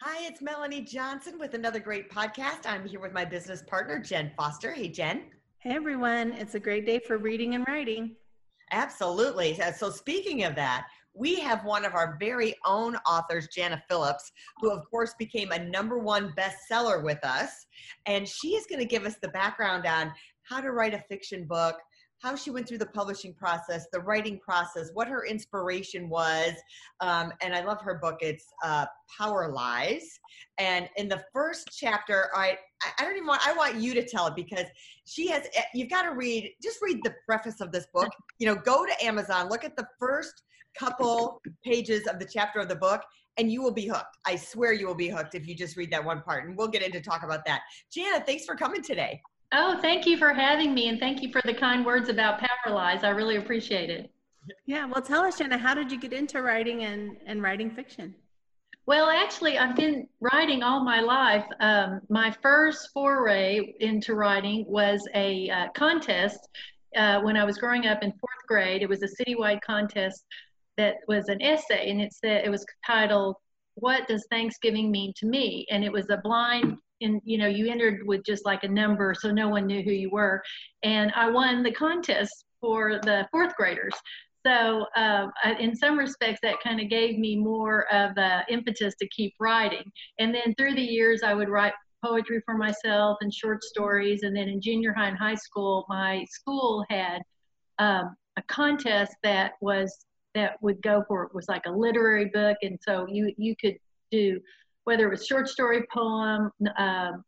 Hi, it's Melanie Johnson with another great podcast. I'm here with my business partner, Jen Foster. Hey, Jen. Hey, everyone. It's a great day for reading and writing. Absolutely. So, speaking of that, we have one of our very own authors, Jana Phillips, who, of course, became a number one bestseller with us. And she is going to give us the background on how to write a fiction book, how she went through the publishing process, the writing process, what her inspiration was. Um, and I love her book. It's uh, Power Lies. And in the first chapter, I, I don't even want, I want you to tell it because she has, eh, you've got to read, just read the preface of this book. You know, go to Amazon, look at the first couple pages of the chapter of the book and you will be hooked. I swear you will be hooked if you just read that one part. And we'll get into talk about that. Jana, thanks for coming today. Oh, thank you for having me, and thank you for the kind words about Power Lies. I really appreciate it. Yeah, well, tell us, Jenna, how did you get into writing and, and writing fiction? Well, actually, I've been writing all my life. Um, my first foray into writing was a uh, contest uh, when I was growing up in fourth grade. It was a citywide contest that was an essay, and it said it was titled "What Does Thanksgiving Mean to Me?" and it was a blind and you know you entered with just like a number so no one knew who you were. And i won the contest for the fourth graders. So uh, in some respects that kind of gave me more of the impetus to keep writing. And then through the years i would write poetry for myself and short stories. And then in junior high and high school my school had um, a contest that was that would go for it was like a literary book. And so you you could do whether it was short story, poem, um,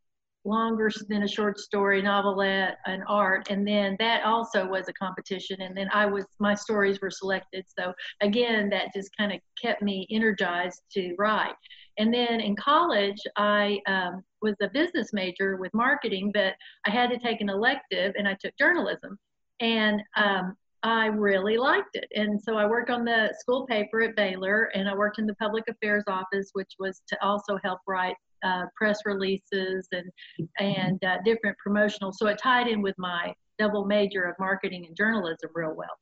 longer than a short story, novelette, and art. And then that also was a competition. And then I was, my stories were selected. So again, that just kind of kept me energized to write. And then in college, I um, was a business major with marketing, but I had to take an elective and I took journalism. And um, I really liked it. And so I worked on the school paper at Baylor and I worked in the public affairs office, which was to also help write uh, press releases and, and uh, different promotional. So it tied in with my double major of marketing and journalism real well.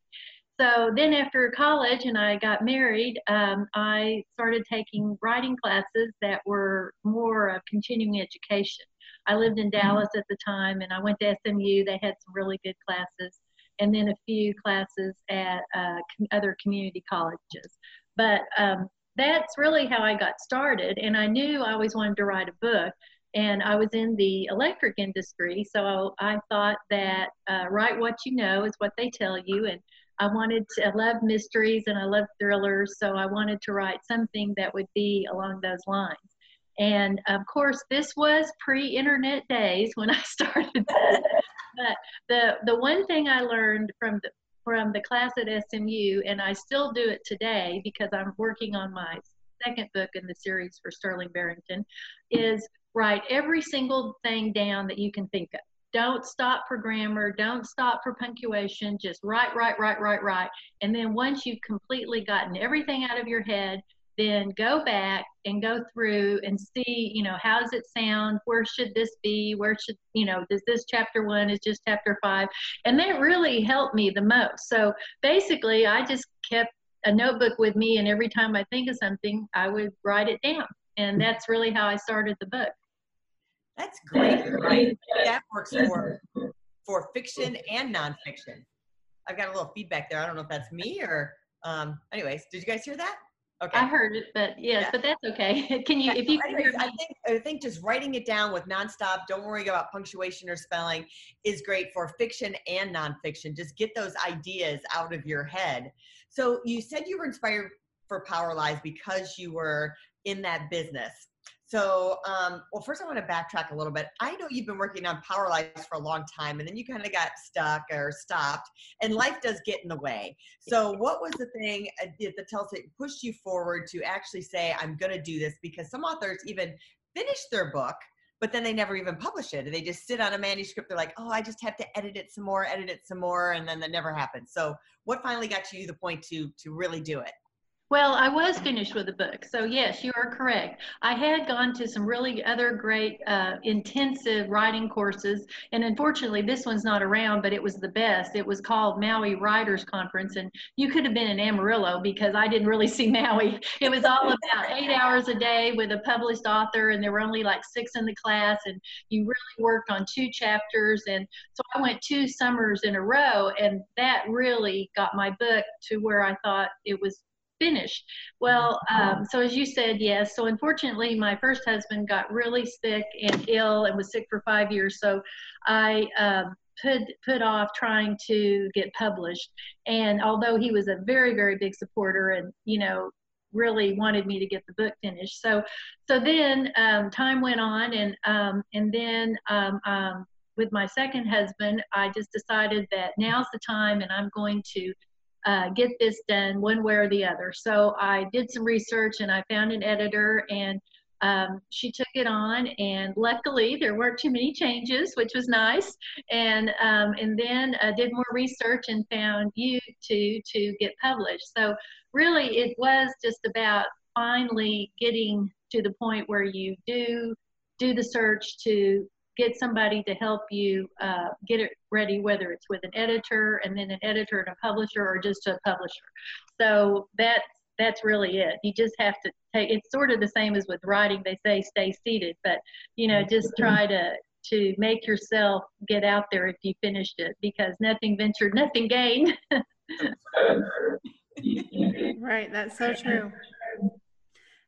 So then after college and I got married, um, I started taking writing classes that were more of continuing education. I lived in Dallas at the time and I went to SMU. They had some really good classes and then a few classes at uh, other community colleges. But um, that's really how I got started. And I knew I always wanted to write a book. And I was in the electric industry, so I thought that uh, write what you know is what they tell you. And I wanted to, I love mysteries and I love thrillers, so I wanted to write something that would be along those lines. And of course, this was pre internet days when I started but the the one thing I learned from the from the class at SMU, and I still do it today because I'm working on my second book in the series for Sterling Barrington, is write every single thing down that you can think of. Don't stop for grammar. Don't stop for punctuation. Just write, write, write, write, write. And then once you've completely gotten everything out of your head, then go back and go through and see, you know, how does it sound? Where should this be? Where should, you know, does this chapter one is just chapter five? And that really helped me the most. So basically, I just kept a notebook with me, and every time I think of something, I would write it down. And that's really how I started the book. That's great. Right? That works for for fiction and nonfiction. I've got a little feedback there. I don't know if that's me or um anyways, did you guys hear that? Okay. I heard it, but yes, yeah. but that's okay. Can you, if you hear me? I think, I think just writing it down with nonstop, don't worry about punctuation or spelling is great for fiction and nonfiction. Just get those ideas out of your head. So you said you were inspired for Power Lies because you were in that business. So, um, well, first I want to backtrack a little bit. I know you've been working on Power Lies for a long time, and then you kind of got stuck or stopped, and life does get in the way. So, what was the thing uh, that tells it pushed you forward to actually say, "I'm going to do this"? Because some authors even finish their book, but then they never even publish it. They just sit on a manuscript. They're like, oh, I just have to edit it some more, edit it some more, and then that never happens. So, what finally got you the point to to really do it? Well, I was finished with the book. So, yes, you are correct. I had gone to some really other great uh, intensive writing courses. And unfortunately, this one's not around, but it was the best. It was called Maui Writers Conference. And you could have been in Amarillo because I didn't really see Maui. It was all about eight hours a day with a published author, and there were only like six in the class. And you really worked on two chapters. And so I went two summers in a row, and that really got my book to where I thought it was finished. Well, um, so as you said, yes. So unfortunately, my first husband got really sick and ill and was sick for five years. So I um, put put off trying to get published. And although he was a very very big supporter and you know really wanted me to get the book finished. So so then um, time went on and um, and then um, um, with my second husband, I just decided that now's the time and I'm going to uh, get this done one way or the other. So I did some research and I found an editor and um, she took it on and luckily there weren't too many changes which was nice and um, and then uh, did more research and found you to to get published so really it was just about finally getting to the point where you do do the search to get somebody to help you uh, get it ready, whether it's with an editor and then an editor and a publisher or just a publisher. So that's that's really it. You just have to take. It's sort of the same as with writing. They say stay seated, but you know, just try to to make yourself get out there if you finished it because nothing ventured, nothing gained. right. That's so true.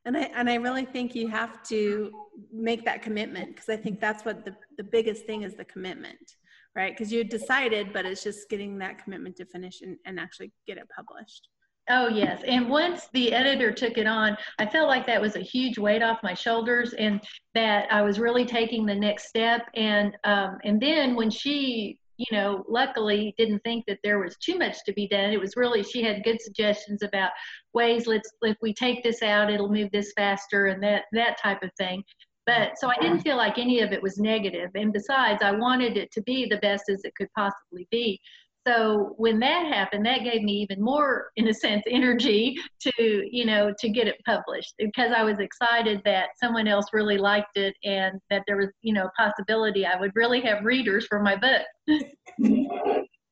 And I, and I really think you have to make that commitment because I think that's what the, the biggest thing is the commitment, right? Because you decided, but it's just getting that commitment to finish and, and actually get it published. Oh, yes. And once the editor took it on, I felt like that was a huge weight off my shoulders and that I was really taking the next step. And, um, and then when she you know, luckily didn't think that there was too much to be done. It was really she had good suggestions about ways. Let's if we take this out, it'll move this faster and that that type of thing. But so I didn't feel like any of it was negative. And besides, I wanted it to be the best as it could possibly be so when that happened that gave me even more in a sense energy to you know to get it published because i was excited that someone else really liked it and that there was you know a possibility i would really have readers for my book.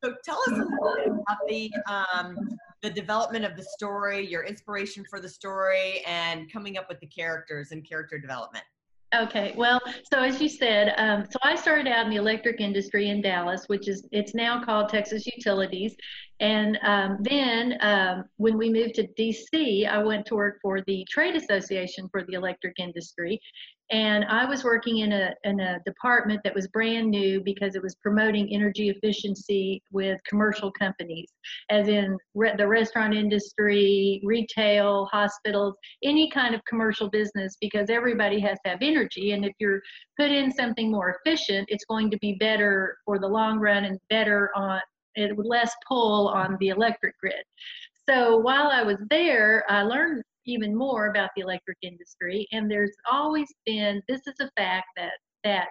So tell us a little bit about the um, the development of the story your inspiration for the story and coming up with the characters and character development Okay, well, so as you said, um, so I started out in the electric industry in Dallas, which is it's now called Texas Utilities, and um, then um, when we moved to DC, I went to work for the trade association for the electric industry, and I was working in a in a department that was brand new because it was promoting energy efficiency with commercial companies, as in re- the restaurant industry, retail, hospitals, any kind of commercial business, because everybody has to have energy, and if you're put in something more efficient, it's going to be better for the long run and better on it would less pull on the electric grid. So while I was there, I learned even more about the electric industry. And there's always been this is a fact that that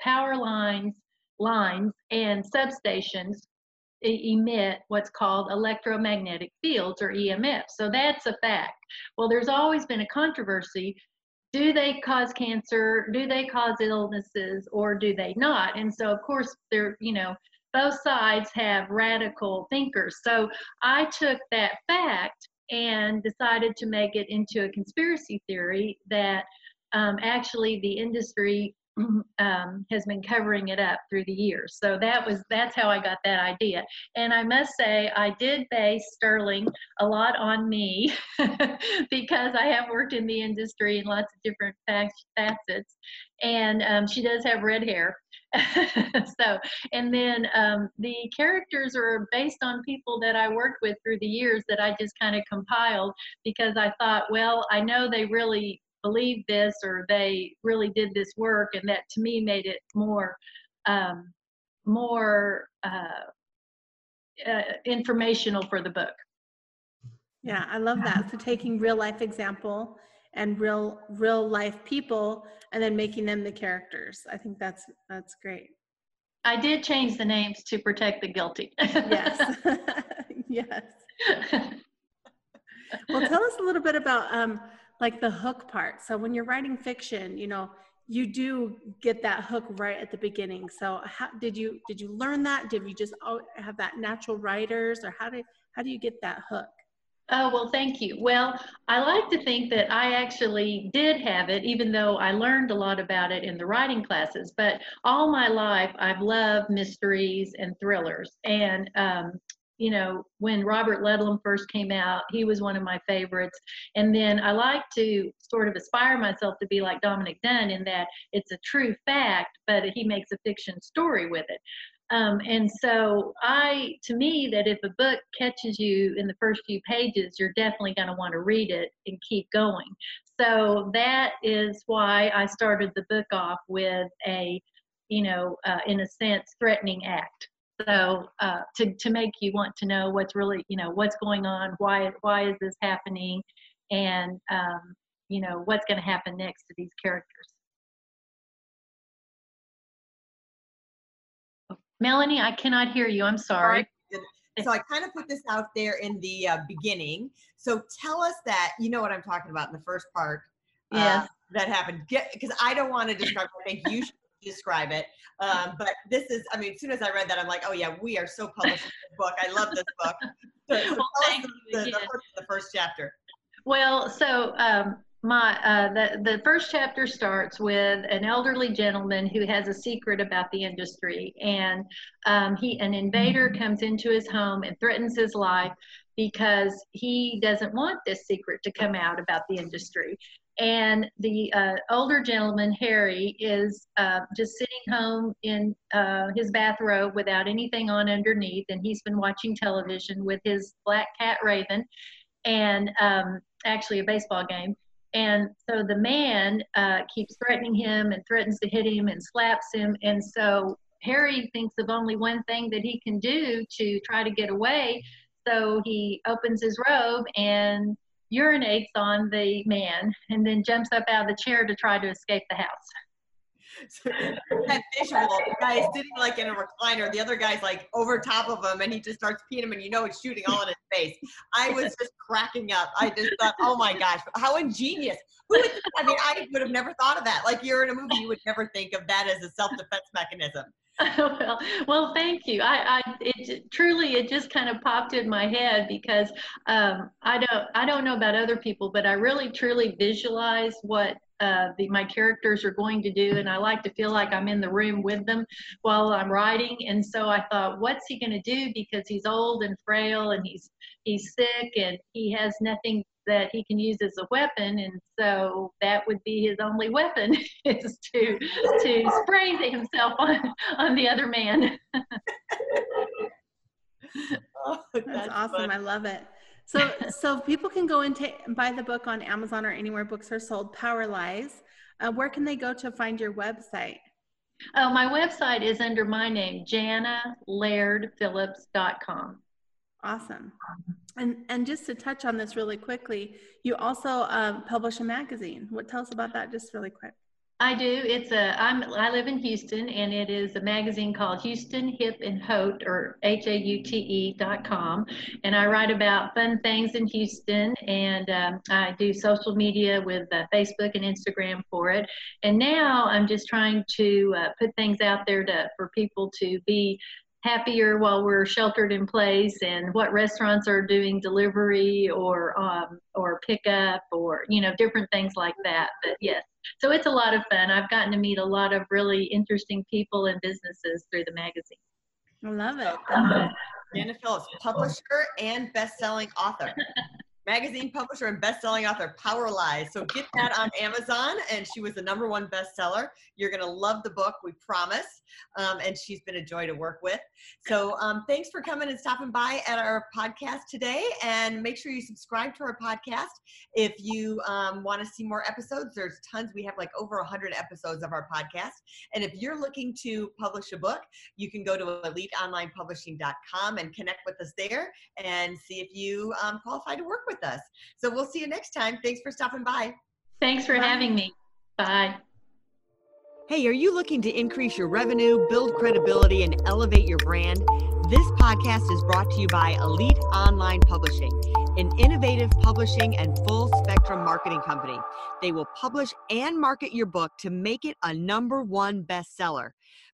power lines, lines, and substations emit what's called electromagnetic fields or EMF. So that's a fact. Well, there's always been a controversy. Do they cause cancer? Do they cause illnesses or do they not? And so, of course, there, you know, both sides have radical thinkers. So I took that fact and decided to make it into a conspiracy theory that um, actually the industry um, has been covering it up through the years. So that was that's how I got that idea. And I must say I did base Sterling a lot on me because I have worked in the industry in lots of different facets, and um, she does have red hair. so, and then um, the characters are based on people that I worked with through the years that I just kind of compiled because I thought, well, I know they really believe this or they really did this work, and that to me made it more, um, more uh, uh, informational for the book. Yeah, I love that. So taking real life example and real real life people and then making them the characters. I think that's that's great. I did change the names to protect the guilty. yes. Yes. Well tell us a little bit about um like the hook part. So when you're writing fiction you know you do get that hook right at the beginning. So how did you did you learn that? Did you just have that natural writers or how do how do you get that hook Oh, well, thank you. Well, I like to think that I actually did have it, even though I learned a lot about it in the writing classes. But all my life, I've loved mysteries and thrillers. And, um, you know, when Robert Ludlum first came out, he was one of my favorites. And then I like to sort of aspire myself to be like Dominic Dunne in that it's a true fact, but he makes a fiction story with it. Um, and so I, to me, that if a book catches you in the first few pages, you're definitely going to want to read it and keep going. So that is why I started the book off with a, you know, uh, in a sense, threatening act. So uh, to to make you want to know what's really, you know, what's going on, why why is this happening, and um, you know what's going to happen next to these characters. Melanie, I cannot hear you. I'm sorry. So I kind of put this out there in the uh, beginning. So tell us that you know what I'm talking about in the first part. Uh, yes. that happened. Because I don't want to describe. I think you should describe it. Um, but this is. I mean, as soon as I read that, I'm like, oh yeah, we are so published this book. I love this book. So, so well, us the, the, the, first, the first chapter. Well, so um, my uh, the the first chapter starts with an elderly gentleman who has a secret about the industry, and um, he an invader comes into his home and threatens his life because he doesn't want this secret to come out about the industry. And the uh, older gentleman, Harry, is uh, just sitting home in uh, his bathrobe without anything on underneath, and he's been watching television with his black cat Raven, and um, actually a baseball game and so the man uh, keeps threatening him and threatens to hit him and slaps him. And so Harry thinks of only one thing that he can do to try to get away. So he opens his robe and urinates on the man and then jumps up out of the chair to try to escape the house. So that visual, the guy is sitting like in a recliner, the other guy's like over top of him, and he just starts peeing him, and you know it's shooting all in his face. I was just cracking up. I just thought, oh my gosh, how ingenious! Who would? I mean, I would have never thought of that. Like you're in a movie, you would never think of that as a self-defense mechanism. well, well, thank you. I, I, it truly, it just kind of popped in my head because um, I don't, I don't know about other people, but I really, truly visualize what uh, the, my characters are going to do, and I like to feel like I'm in the room with them while I'm writing. And so I thought, what's he going to do? Because he's old and frail, and he's he's sick, and he has nothing that he can use as a weapon, and so that would be his only weapon is to to spray himself on on the other man. oh, that's, that's awesome! Fun. I love it. So, so people can go and buy the book on Amazon or anywhere books are sold. Power Lies. Uh, where can they go to find your website? Oh, my website is under my name, janalairdphillips.com. Awesome. And and just to touch on this really quickly, you also um, publish a magazine. What tell us about that, just really quick. I do. It's a. I'm. I live in Houston, and it is a magazine called Houston Hip and Haute, or H A U T E dot com. And I write about fun things in Houston, and um, I do social media with uh, Facebook and Instagram for it. And now I'm just trying to uh, put things out there to for people to be happier while we're sheltered in place and what restaurants are doing delivery or um, or pickup or you know different things like that. But yes so it's a lot of fun. I've gotten to meet a lot of really interesting people and businesses through the magazine. I love it. Jana Phillips, publisher and best-selling author. magazine publisher and best-selling author power lies so get that on amazon and she was the number one bestseller. You're going to love the book we promise. Um, and she's been a joy to work with. So um, thanks for coming and stopping by at our podcast today and make sure you subscribe to our podcast if you um, want to see more episodes. There's tons we have like over 100 episodes of our podcast. And if you're looking to publish a book you can go to eliteonlinepublishing.com and connect with us there and see if you um, qualify to work with with us. So we'll see you next time. Thanks for stopping by. Thanks for Bye. having me. Bye. Hey, are you looking to increase your revenue, build credibility, and elevate your brand? This podcast is brought to you by Elite Online Publishing, an innovative publishing and full spectrum marketing company. They will publish and market your book to make it a number one bestseller.